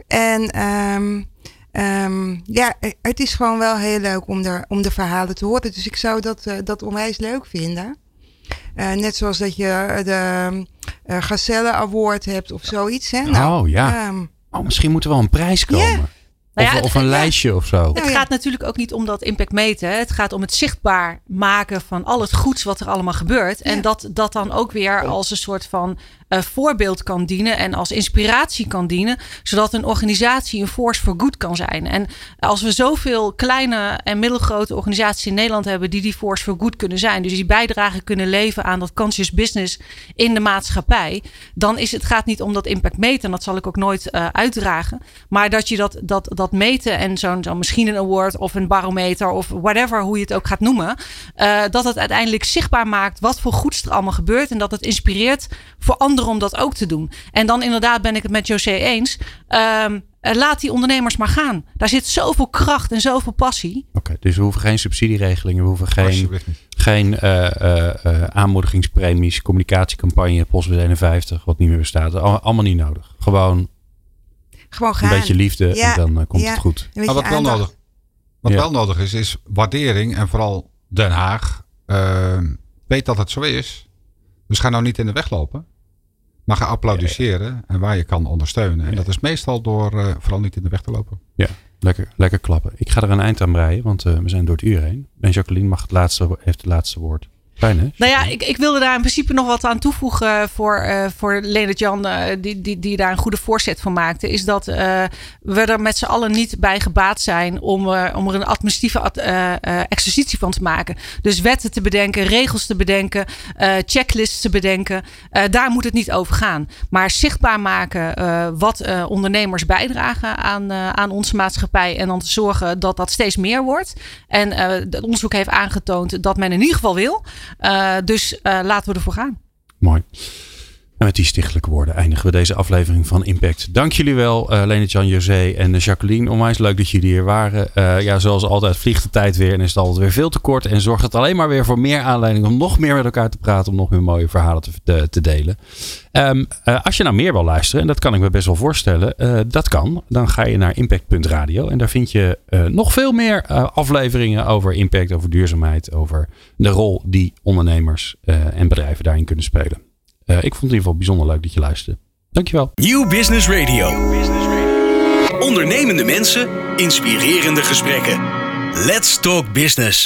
En um, um, ja, het is gewoon wel heel leuk om de, om de verhalen te horen. Dus ik zou dat, uh, dat onwijs leuk vinden. net zoals dat je de Gazelle Award hebt of zoiets. Hè? Nou, oh ja. Um, oh, misschien moet er wel een prijs komen. Nou ja, of, een lijstje of zo. Het gaat natuurlijk ook niet om dat impact meten. Het gaat om het zichtbaar maken van al het goeds wat er allemaal gebeurt. En dat dat dan ook weer als een soort van uh, voorbeeld kan dienen en als inspiratie kan dienen, zodat een organisatie een force for good kan zijn. En als we zoveel kleine en middelgrote organisaties in Nederland hebben die die force for good kunnen zijn, dus die bijdrage kunnen leveren aan dat conscious business in de maatschappij, dan is het gaat niet om dat impact meten, en dat zal ik ook nooit uh, uitdragen, maar dat je dat, dat, dat meten en zo'n zo misschien een award of een barometer of whatever, hoe je het ook gaat noemen, uh, dat het uiteindelijk zichtbaar maakt wat voor goeds er allemaal gebeurt en dat het inspireert voor anderen om dat ook te doen. En dan inderdaad ben ik het met José eens. Um, laat die ondernemers maar gaan. Daar zit zoveel kracht en zoveel passie. Oké, dus we hoeven geen subsidieregelingen, we hoeven geen, geen uh, uh, aanmoedigingspremies, communicatiecampagne, Postbus 51, wat niet meer bestaat. Allemaal niet nodig. Gewoon, Gewoon gaan. een beetje liefde en dan komt het goed. Maar wat wel nodig, wat wel nodig is, is waardering en vooral Den Haag. Ehm, weet dat het zo is. Dus ga nou niet in de weg lopen. Maar ga applaudisseren en waar je kan ondersteunen. En dat is meestal door uh, vooral niet in de weg te lopen. Ja, lekker, lekker klappen. Ik ga er een eind aan breien, want uh, we zijn door het uur heen. En Jacqueline mag het laatste, heeft het laatste woord. Nou ja, ik, ik wilde daar in principe nog wat aan toevoegen voor, uh, voor Leonard Jan, uh, die, die, die daar een goede voorzet van maakte. Is dat uh, we er met z'n allen niet bij gebaat zijn om, om er een administratieve exercitie van te maken. Dus wetten te bedenken, regels te bedenken, checklists te bedenken. daar moet het niet over gaan. Maar zichtbaar maken wat ondernemers bijdragen aan, aan onze maatschappij. En dan te zorgen dat dat steeds meer wordt. En het onderzoek heeft aangetoond dat men in ieder geval wil. Uh, dus uh, laten we ervoor gaan. Mooi. En met die stichtelijke woorden eindigen we deze aflevering van Impact. Dank jullie wel, uh, Lenet Jan José en Jacqueline. Onwijs leuk dat jullie hier waren. Uh, ja, zoals altijd vliegt de tijd weer en is het altijd weer veel te kort. En zorgt het alleen maar weer voor meer aanleiding om nog meer met elkaar te praten. Om nog meer mooie verhalen te, te, delen. Uh, als je nou meer wil luisteren, en dat kan ik me best wel voorstellen. dat kan. Dan ga je naar impact.radio. En daar vind je nog veel meer afleveringen over impact, over duurzaamheid. Over de rol die ondernemers en bedrijven daarin kunnen spelen. Uh, ik vond het in ieder geval bijzonder leuk dat je luisterde. Dankjewel. New Business Radio. Ondernemende mensen, inspirerende gesprekken. Let's talk business.